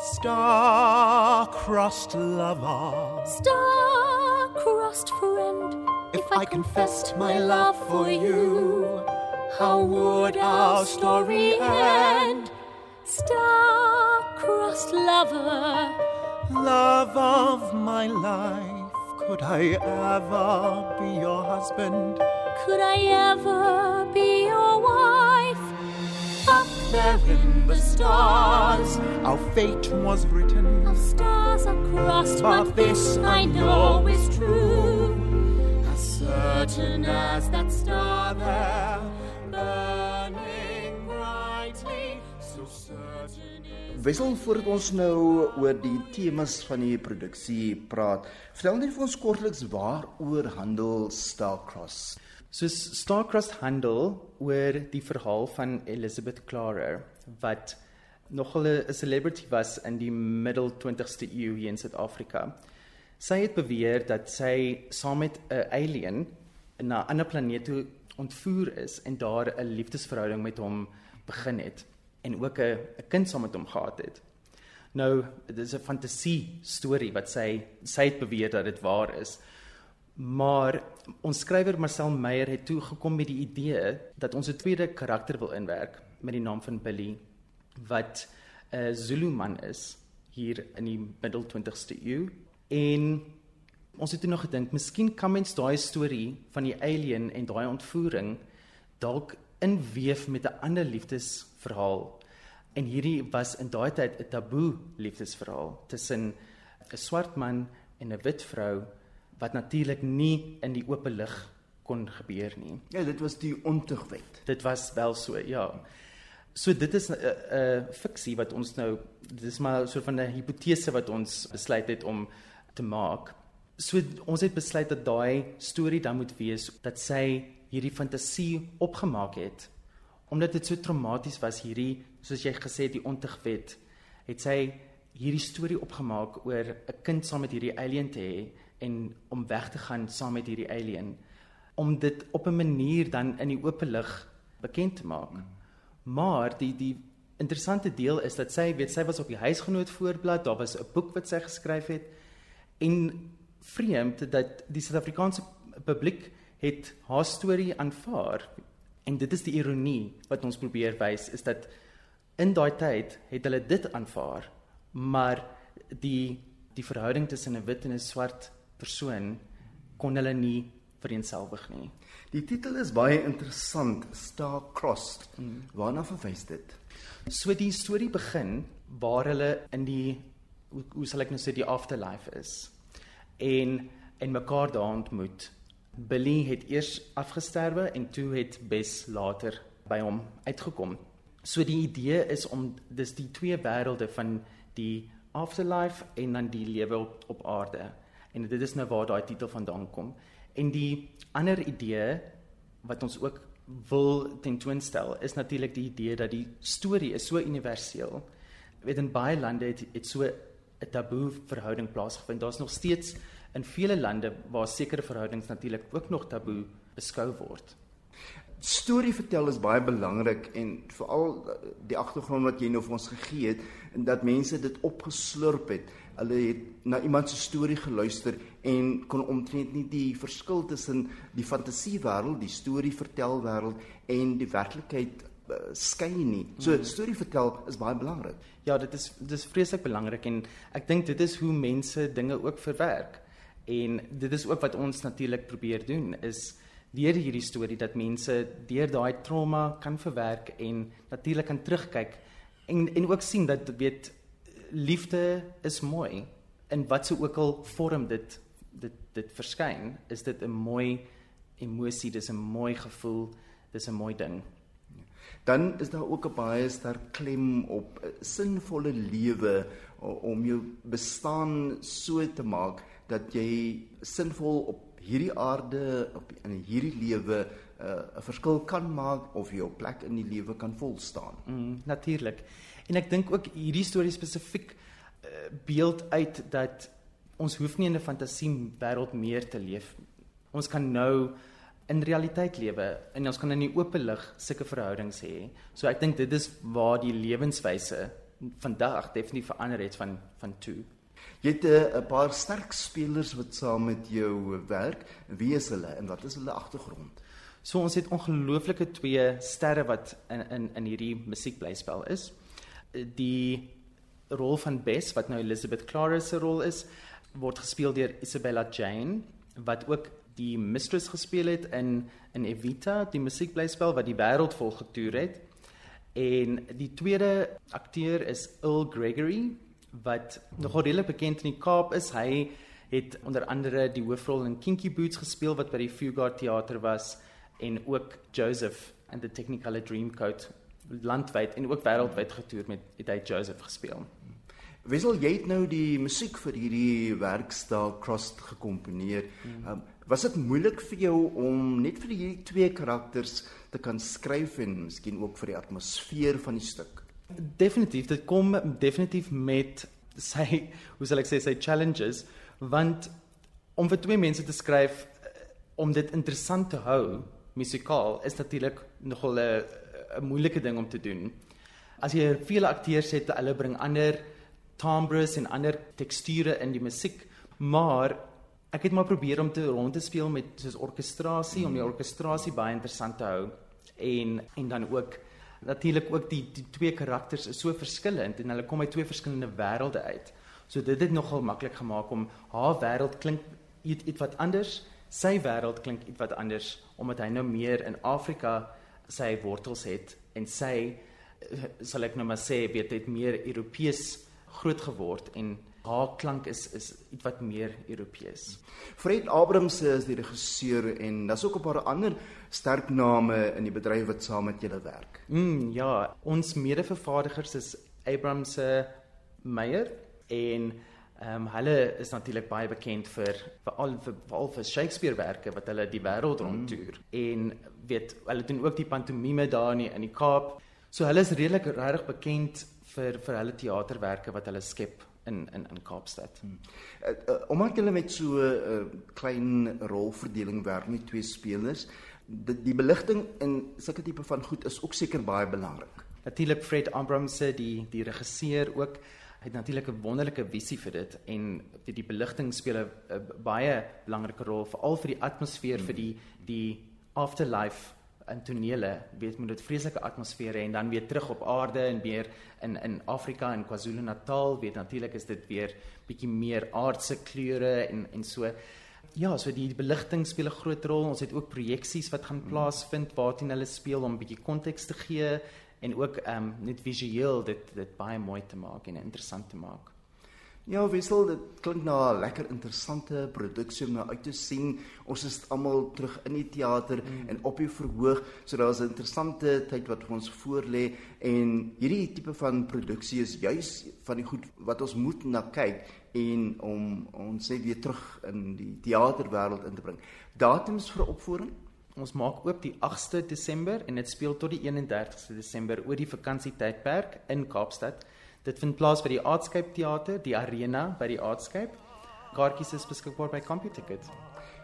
Star-crossed lover, Star-crossed friend, if I confessed my love for you, how would our story end? Star-crossed lover, Love of my life, could I ever be your husband? could I ever be your wife? Up There in the stars, our fate was written. Our stars are crossed, But but this I know is true. As certain as that star there, burning brightly, so certain is. Wissel voordat ons nou oor die temas van die produksie praat. Vertel net vir ons kortliks waaroor handel Starcross. Soos Starcrossed handel oor die verhaal van Elizabeth Clarer wat nogal 'n celebrity was in die middel 20ste eeu hier in Suid-Afrika. Sy het beweer dat sy saam met 'n alien na 'n ander planeet toe ontvoer is en daar 'n liefdesverhouding met hom begin het en ook 'n 'n kind saam met hom gehad het. Nou, dit is 'n fantasie storie wat sy sy het beweer dat dit waar is. Maar ons skrywer Marcel Meyer het toe gekom met die idee dat ons 'n tweede karakter wil inwerk met die naam van Billy wat 'n Zulu man is hier in die middel 20ste eeu. En ons het toe nog gedink miskien kan mens daai storie van die alien en daai ontvoering dalk inweef met 'n ander liefdesverhaal. En hierdie was in daai tyd 'n taboe liefdesverhaal tussen 'n swart man en 'n wit vrou wat natuurlik nie in die oop lig kon gebeur nie. Ja, dit was die ontugwet. Dit was wel so, ja. So dit is 'n uh, 'n uh, fiksie wat ons nou dit is maar so van 'n hipotese wat ons besluit het om te maak. So ons het besluit dat daai storie dan moet wees dat sy hierdie fantasie opgemaak het omdat dit so traumaties was hierdie soos jy gesê het die ontugwet het sy hierdie storie opgemaak oor 'n kind saam met hierdie alien te hê en om weg te gaan saam met hierdie alien om dit op 'n manier dan in die oop lig bekend te maak. Mm. Maar die die interessante deel is dat sy weet sy was op die huisgenoot voorblad, daar was 'n boek wat sy geskryf het en vreemd dat die Suid-Afrikaanse publiek het haar storie aanvaar en dit is die ironie wat ons probeer wys is dat in daai tyd het hulle dit aanvaar maar die die verhouding tussen 'n wit en 'n swart persoon kon hulle nie vereenselwig nie. Die titel is baie interessant, Starcrossed. Mm. Waarna verwys dit? So die storie begin waar hulle in die hoe, hoe sal ek nou sê die afterlife is en en mekaar daar ontmoet. Billy het eers afgesterwe en toe het Bess later by hom uitgekom. So die idee is om dis die twee wêrelde van die afterlife en dan die lewe op op aarde. En dit is nou waar daai titel vandaan kom. En die ander idee wat ons ook wil tentoonstel is natuurlik die idee dat die storie is so universeel. Weet in baie lande het het so 'n taboe verhouding plaasgevind. Daar's nog steeds in vele lande waar sekere verhoudings natuurlik ook nog taboe beskou word. Storie vertel is baie belangrik en veral die agtergrond wat jy nou vir ons gegee het en dat mense dit opgeslurp het. Hulle het na iemand se storie geluister en kon omtrent nie die verskil tussen die fantasiewêreld, die storie vertel wêreld en die werklikheid uh, skei nie. So Mhm. storie vertel is baie belangrik. Ja, dit is dit is vreeslik belangrik en ek dink dit is hoe mense dinge ook verwerk. En dit is ook wat ons natuurlik probeer doen is deur hierdie storie dat mense deur daai trauma kan verwerk en natuurlik kan terugkyk en en ook sien dat weet liefde is mooi in wat se ook al vorm dit dit dit verskyn is dit 'n mooi emosie dis 'n mooi gevoel dis 'n mooi ding Dan is daar ook 'n baie sterk klem op sinvolle lewe om jou bestaan so te maak dat jy sinvol op hierdie aarde op in hierdie lewe uh, 'n verskil kan maak of jou plek in die lewe kan vol staan. Mm, natuurlik. En ek dink ook hierdie storie spesifiek uh, beeld uit dat ons hoef nie in 'n fantasie wêreld meer te leef. Ons kan nou in realiteit lewe en ons kan in die oop lig sulke verhoudings hê. So ek dink dit is waar die lewenswyse vandag definitief verander het van van toe. Jy het eh, 'n paar sterk spelers wat saam met jou werk. Wie is hulle en wat is hulle agtergrond? So ons het ongelooflike twee sterre wat in in in hierdie musiekblyspel is. Die rol van Bess wat nou Elizabeth Clara se rol is, word gespeel deur Isabella Jane wat ook die mistress gespeel het in in Evita, die musiekblyspel wat die wêreld vol getoer het. En die tweede akteur is Earl Gregory wat nogal redelik bekend in die Kaap is. Hy het onder andere die hoofrol in Kinky Boots gespeel wat by die Fugard Theater was en ook Joseph in the Technicolor Dreamcoat landwyd en ook wêreldwyd getoer met het hy Joseph gespeel. Wissel jy het nou die musiek vir hierdie werkstaal Cross gekomponeer. Hmm. Um, was dit moeilik vir jou om net vir hierdie twee karakters te kan skryf en miskien ook vir die atmosfeer van die stuk? Definitief, dit kom definitief met sy hoe sal ek sê sy challenges want om vir twee mense te skryf eh, om dit interessant te hou musikaal is natuurlik nogal 'n 'n moeilike ding om te doen. As jy vele akteurs het, hulle bring ander timbres en ander teksture in die musiek, maar ek het maar probeer om te rond te speel met soos orkestrasie om die orkestrasie baie interessant te hou en en dan ook natuurlik ook die die twee karakters is so verskillend en hulle kom uit twee verskillende wêrelde uit. So dit het nogal maklik gemaak om haar wêreld klink iets iets wat anders, sy wêreld klink iets wat anders omdat hy nou meer in Afrika sy wortels het en sy eh, sal ek nou maar sê weet dit meer Europees groot geword en haar klank is is iets wat meer Europees. Fred Abrams is die regisseur en daar's ook 'n paar ander sterk name in die bedryf wat saam met julle werk. Mm ja, ons mede-vervaardigers is Abrams se Meyer en ehm um, hulle is natuurlik baie bekend vir veral vir veral vir Shakespeare-werke wat hulle die wêreld rondtoer mm. en weet hulle doen ook die pantomime daar in die, in die Kaap. So hulle is redelik regtig bekend vir vir hulle teaterwerke wat hulle skep in in in Kaapstad. Hmm. Uh, uh, omdat julle met so 'n uh, klein rolverdeling werk met twee spelers, die, die beligting in sulke tipe van goed is ook seker baie belangrik. Natuurlik Fred Abrams se die die regisseur ook het natuurlik 'n wonderlike visie vir dit en die, die beligting speel 'n baie belangrike rol veral vir die atmosfeer hmm. vir die die afterlife in tonele weet moet dit vreeslike atmosfere en dan weer terug op aarde en weer in in Afrika en KwaZulu-Natal weet natuurlik is dit weer bietjie meer aardse kleure en en so. Ja so die beligting speel 'n groot rol. Ons het ook projeksies wat gaan plaasvind waarteen hulle speel om bietjie konteks te gee en ook ehm um, net visueel dit dit baie mooi te maak en interessant te maak Ja, wissel, dit klink na 'n lekker interessante produksie om na uit te sien. Ons is almal terug in die teater mm. en op die verhoog, so daar's 'n interessante tyd wat vir ons voorlê en hierdie tipe van produksie is juis van die goed wat ons moet na kyk en om ons sê weer terug in die teaterwêreld in te bring. Datums vir opvoering Ons maak oop die 8ste Desember en dit speel tot die 31ste Desember oor die vakansietydperk in Kaapstad. Dit vind plaas by die Artscape Theater, die Arena by die Artscape. Kaartjies is beskikbaar by CompuTicket.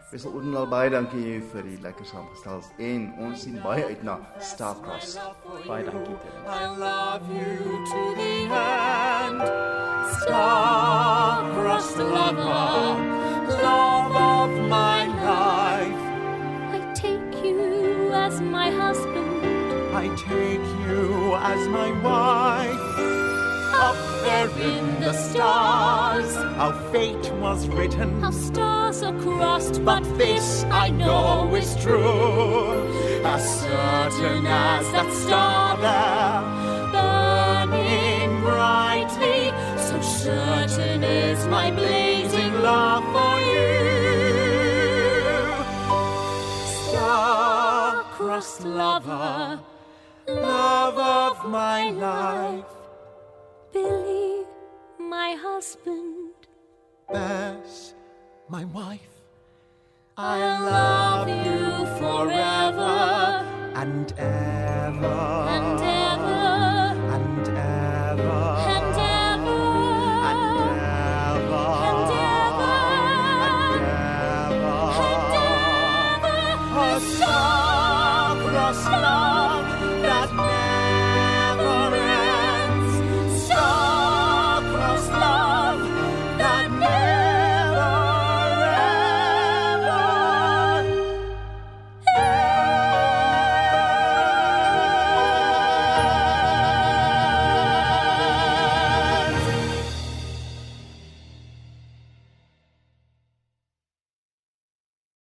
Ons wil oornal baie dankie vir die lekker saamgestels en ons sien baie uit na Starcross. Baie dankie. I love you to the end. Starcross lover, love of my life. I take you as my husband. I take you as my wife in the stars. Our fate was written. Our stars are crossed, but this I know is true. As certain as that star there, burning brightly, so certain is my blazing love for you. Star-crossed lover, love of my life. My husband. Bess, my wife. I love you forever and ever